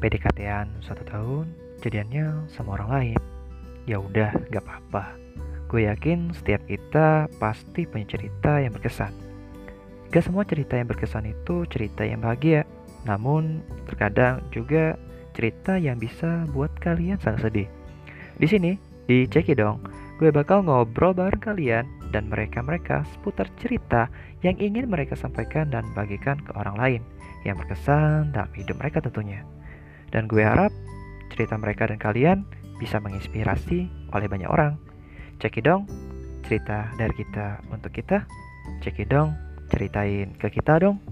PDKT-an satu tahun, jadiannya sama orang lain. Ya udah, gak apa-apa. Gue yakin setiap kita pasti punya cerita yang berkesan. Gak semua cerita yang berkesan itu cerita yang bahagia, namun terkadang juga cerita yang bisa buat kalian sangat sedih. Di sini, di Ceki dong, gue bakal ngobrol bareng kalian dan mereka-mereka seputar cerita yang ingin mereka sampaikan dan bagikan ke orang lain yang berkesan dalam hidup mereka tentunya. Dan gue harap cerita mereka dan kalian bisa menginspirasi oleh banyak orang. Ceki dong, cerita dari kita untuk kita. Ceki dong, ceritain ke kita dong.